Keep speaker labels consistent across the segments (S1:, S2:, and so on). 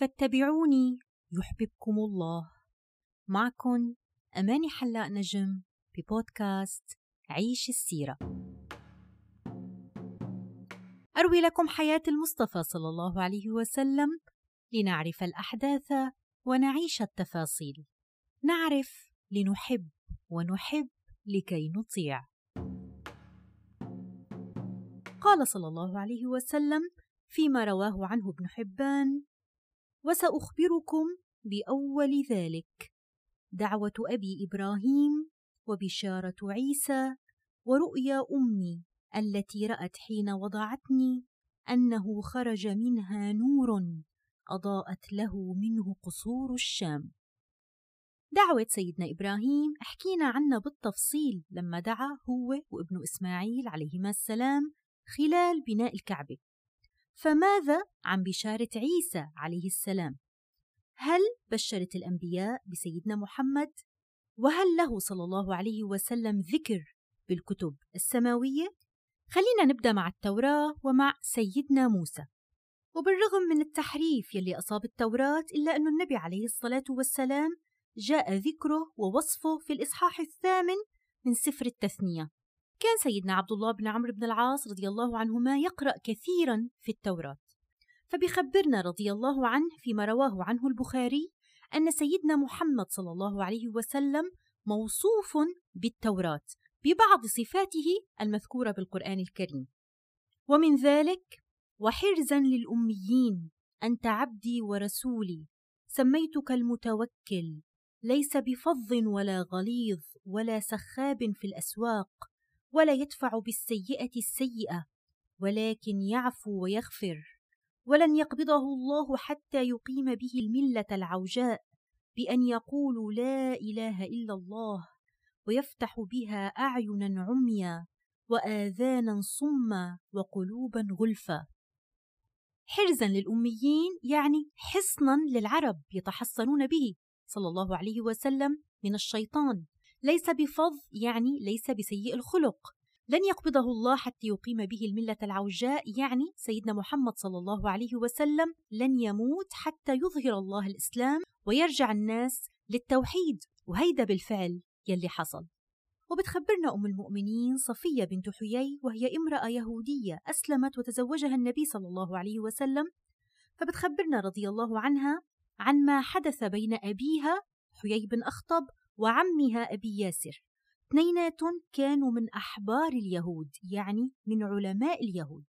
S1: فاتبعوني يحببكم الله معكم أماني حلاق نجم ببودكاست عيش السيرة أروي لكم حياة المصطفى صلى الله عليه وسلم لنعرف الأحداث ونعيش التفاصيل نعرف لنحب ونحب لكي نطيع قال صلى الله عليه وسلم فيما رواه عنه ابن حبان وسأخبركم بأول ذلك دعوة أبي إبراهيم وبشارة عيسى ورؤيا أمي التي رأت حين وضعتني أنه خرج منها نور أضاءت له منه قصور الشام. دعوة سيدنا إبراهيم حكينا عنها بالتفصيل لما دعا هو وابن إسماعيل عليهما السلام خلال بناء الكعبة فماذا عن بشارة عيسى عليه السلام؟ هل بشرت الأنبياء بسيدنا محمد؟ وهل له صلى الله عليه وسلم ذكر بالكتب السماوية؟ خلينا نبدأ مع التوراة ومع سيدنا موسى وبالرغم من التحريف يلي أصاب التوراة إلا أن النبي عليه الصلاة والسلام جاء ذكره ووصفه في الإصحاح الثامن من سفر التثنية كان سيدنا عبد الله بن عمرو بن العاص رضي الله عنهما يقرأ كثيرا في التوراة فبيخبرنا رضي الله عنه فيما رواه عنه البخاري أن سيدنا محمد صلى الله عليه وسلم موصوف بالتوراة ببعض صفاته المذكورة بالقرآن الكريم ومن ذلك وحرزا للأميين أنت عبدي ورسولي سميتك المتوكل ليس بفظ ولا غليظ ولا سخاب في الأسواق ولا يدفع بالسيئة السيئة ولكن يعفو ويغفر ولن يقبضه الله حتى يقيم به الملة العوجاء بأن يقولوا لا إله إلا الله ويفتح بها أعينا عميا وآذانا صما وقلوبا غلفا حرزا للأميين يعني حصنا للعرب يتحصنون به صلى الله عليه وسلم من الشيطان ليس بفظ يعني ليس بسيء الخلق لن يقبضه الله حتى يقيم به الملة العوجاء يعني سيدنا محمد صلى الله عليه وسلم لن يموت حتى يظهر الله الإسلام ويرجع الناس للتوحيد وهيدا بالفعل يلي حصل وبتخبرنا أم المؤمنين صفية بنت حيي وهي امرأة يهودية أسلمت وتزوجها النبي صلى الله عليه وسلم فبتخبرنا رضي الله عنها عن ما حدث بين أبيها حيي بن أخطب وعمها أبي ياسر اثنينات كانوا من أحبار اليهود يعني من علماء اليهود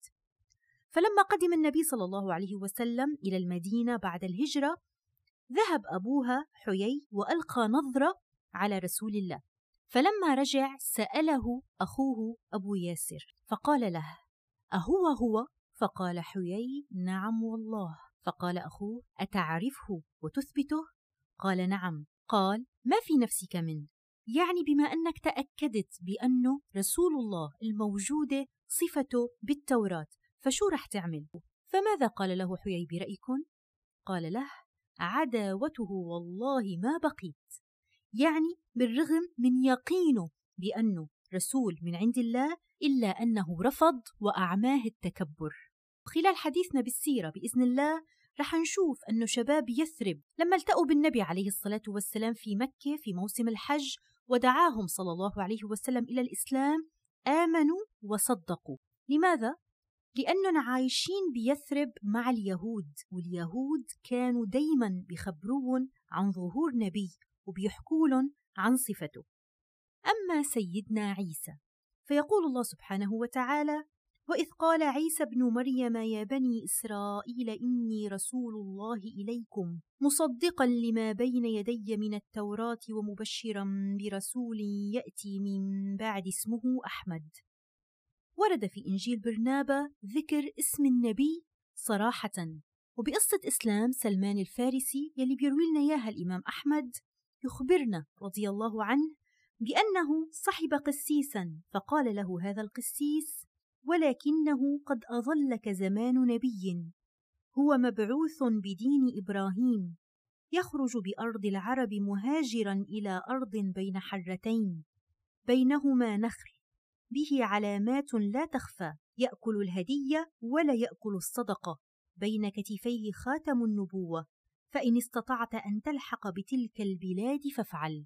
S1: فلما قدم النبي صلى الله عليه وسلم إلى المدينة بعد الهجرة ذهب أبوها حيي وألقى نظرة على رسول الله فلما رجع سأله أخوه أبو ياسر فقال له أهو هو؟ فقال حيي نعم والله فقال أخوه أتعرفه وتثبته؟ قال نعم قال ما في نفسك منه يعني بما أنك تأكدت بأنه رسول الله الموجودة صفته بالتوراة فشو رح تعمل؟ فماذا قال له حيي برأيكم؟ قال له عداوته والله ما بقيت يعني بالرغم من يقينه بأنه رسول من عند الله إلا أنه رفض وأعماه التكبر خلال حديثنا بالسيرة بإذن الله رح نشوف أنه شباب يثرب لما التقوا بالنبي عليه الصلاة والسلام في مكة في موسم الحج ودعاهم صلى الله عليه وسلم إلى الإسلام آمنوا وصدقوا لماذا؟ لأننا عايشين بيثرب مع اليهود واليهود كانوا دايما بخبروهم عن ظهور نبي وبيحكولن عن صفته أما سيدنا عيسى فيقول الله سبحانه وتعالى وإذ قال عيسى ابن مريم يا بني إسرائيل إني رسول الله إليكم مصدقا لما بين يدي من التوراة ومبشرا برسول يأتي من بعد اسمه أحمد ورد في إنجيل برنابا ذكر اسم النبي صراحة وبقصة إسلام سلمان الفارسي يلي بيروي لنا إياها الإمام أحمد يخبرنا رضي الله عنه بأنه صحب قسيسا فقال له هذا القسيس ولكنه قد أظلك زمان نبي هو مبعوث بدين إبراهيم يخرج بأرض العرب مهاجرا إلى أرض بين حرتين بينهما نخل به علامات لا تخفى يأكل الهدية ولا يأكل الصدقة بين كتفيه خاتم النبوة فإن استطعت أن تلحق بتلك البلاد فافعل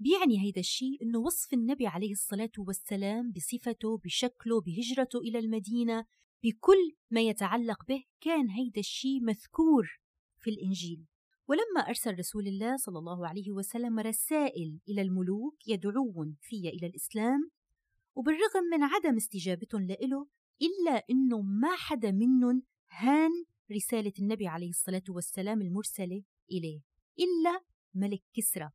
S1: بيعني هيدا الشيء أنه وصف النبي عليه الصلاة والسلام بصفته بشكله بهجرته إلى المدينة بكل ما يتعلق به كان هيدا الشيء مذكور في الإنجيل ولما أرسل رسول الله صلى الله عليه وسلم رسائل إلى الملوك يدعون فيها إلى الإسلام وبالرغم من عدم استجابتهم لإله إلا أنه ما حدا منهم هان رسالة النبي عليه الصلاة والسلام المرسلة إليه إلا ملك كسرى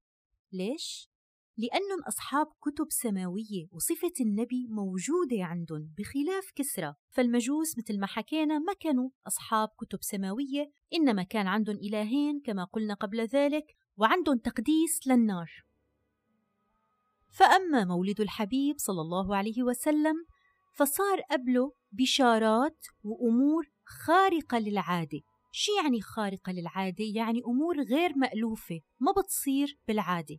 S1: ليش؟ لأنهم أصحاب كتب سماوية وصفة النبي موجودة عندهم بخلاف كسرى فالمجوس مثل ما حكينا ما كانوا أصحاب كتب سماوية إنما كان عندهم إلهين كما قلنا قبل ذلك وعندهم تقديس للنار فأما مولد الحبيب صلى الله عليه وسلم فصار قبله بشارات وأمور خارقة للعادة شي يعني خارقة للعادة يعني أمور غير مألوفة ما بتصير بالعادة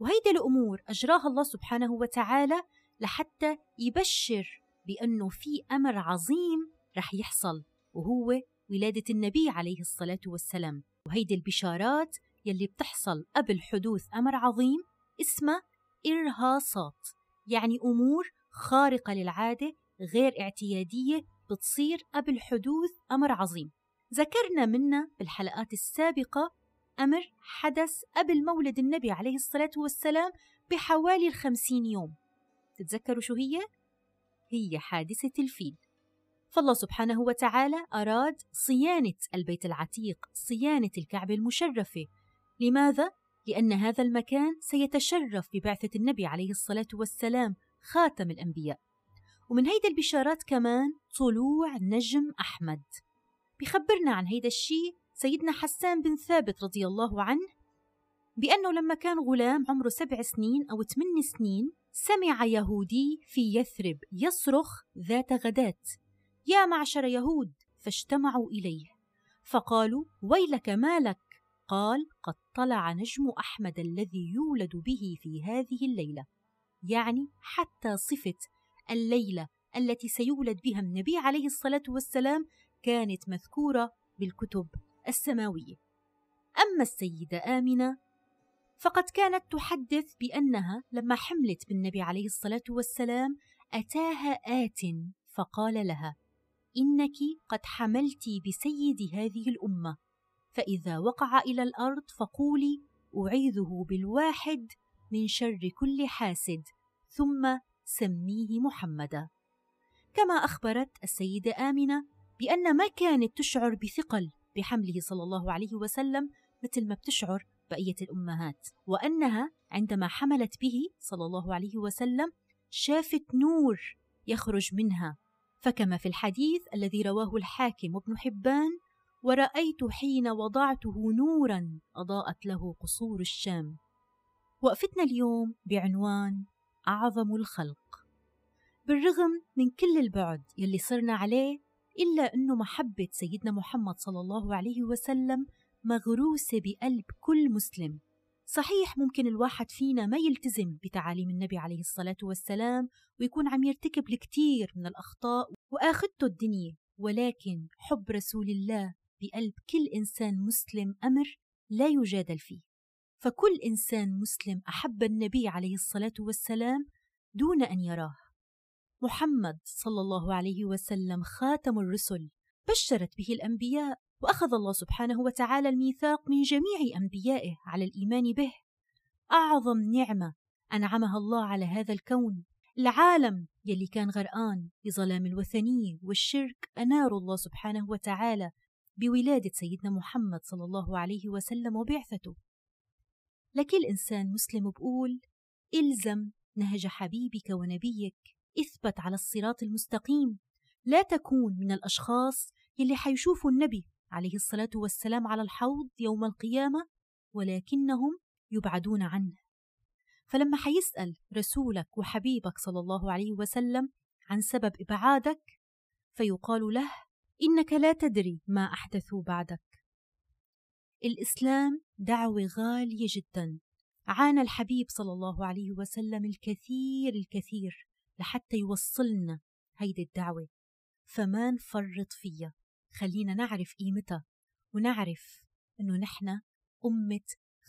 S1: وهيدي الأمور أجراها الله سبحانه وتعالى لحتى يبشر بأنه في أمر عظيم رح يحصل وهو ولادة النبي عليه الصلاة والسلام وهيدي البشارات يلي بتحصل قبل حدوث أمر عظيم اسمها إرهاصات يعني أمور خارقة للعادة غير اعتيادية بتصير قبل حدوث أمر عظيم ذكرنا منا بالحلقات السابقة أمر حدث قبل مولد النبي عليه الصلاة والسلام بحوالي الخمسين يوم تتذكروا شو هي؟ هي حادثة الفيل فالله سبحانه وتعالى أراد صيانة البيت العتيق صيانة الكعبة المشرفة لماذا؟ لأن هذا المكان سيتشرف ببعثة النبي عليه الصلاة والسلام خاتم الأنبياء ومن هيدا البشارات كمان طلوع نجم أحمد بخبرنا عن هيدا الشيء سيدنا حسان بن ثابت رضي الله عنه بأنه لما كان غلام عمره سبع سنين أو ثمان سنين سمع يهودي في يثرب يصرخ ذات غداة يا معشر يهود فاجتمعوا إليه فقالوا ويلك ما لك قال قد طلع نجم أحمد الذي يولد به في هذه الليلة يعني حتى صفة الليلة التي سيولد بها النبي عليه الصلاة والسلام كانت مذكورة بالكتب السماوية أما السيدة آمنة فقد كانت تحدث بأنها لما حملت بالنبي عليه الصلاة والسلام أتاها آت فقال لها إنك قد حملت بسيد هذه الأمة فإذا وقع إلى الأرض فقولي أعيذه بالواحد من شر كل حاسد ثم سميه محمدا كما أخبرت السيدة آمنة بأن ما كانت تشعر بثقل بحمله صلى الله عليه وسلم مثل ما بتشعر بقية الأمهات وأنها عندما حملت به صلى الله عليه وسلم شافت نور يخرج منها فكما في الحديث الذي رواه الحاكم وابن حبان ورأيت حين وضعته نورا أضاءت له قصور الشام وقفتنا اليوم بعنوان أعظم الخلق بالرغم من كل البعد يلي صرنا عليه إلا أنه محبة سيدنا محمد صلى الله عليه وسلم مغروسة بقلب كل مسلم صحيح ممكن الواحد فينا ما يلتزم بتعاليم النبي عليه الصلاة والسلام ويكون عم يرتكب الكثير من الأخطاء وآخدته الدنيا ولكن حب رسول الله بقلب كل إنسان مسلم أمر لا يجادل فيه فكل إنسان مسلم أحب النبي عليه الصلاة والسلام دون أن يراه محمد صلى الله عليه وسلم خاتم الرسل بشرت به الانبياء واخذ الله سبحانه وتعالى الميثاق من جميع انبيائه على الايمان به اعظم نعمه انعمها الله على هذا الكون العالم يلي كان غرقان بظلام الوثنيه والشرك انار الله سبحانه وتعالى بولاده سيدنا محمد صلى الله عليه وسلم وبعثته لكل انسان مسلم بقول الزم نهج حبيبك ونبيك اثبت على الصراط المستقيم لا تكون من الأشخاص اللي حيشوفوا النبي عليه الصلاة والسلام على الحوض يوم القيامة ولكنهم يبعدون عنه فلما حيسأل رسولك وحبيبك صلى الله عليه وسلم عن سبب إبعادك فيقال له إنك لا تدري ما أحدثوا بعدك الإسلام دعوة غالية جدا عانى الحبيب صلى الله عليه وسلم الكثير الكثير لحتى يوصلنا هيدي الدعوة فما نفرط فيها خلينا نعرف قيمتها ونعرف أنه نحن أمة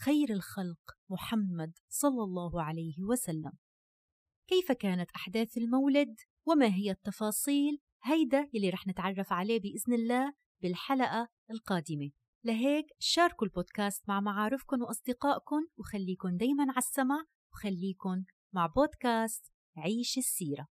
S1: خير الخلق محمد صلى الله عليه وسلم كيف كانت أحداث المولد وما هي التفاصيل هيدا يلي رح نتعرف عليه بإذن الله بالحلقة القادمة لهيك شاركوا البودكاست مع معارفكم وأصدقائكم وخليكن دايما على السمع وخليكن مع بودكاست عيش السيرة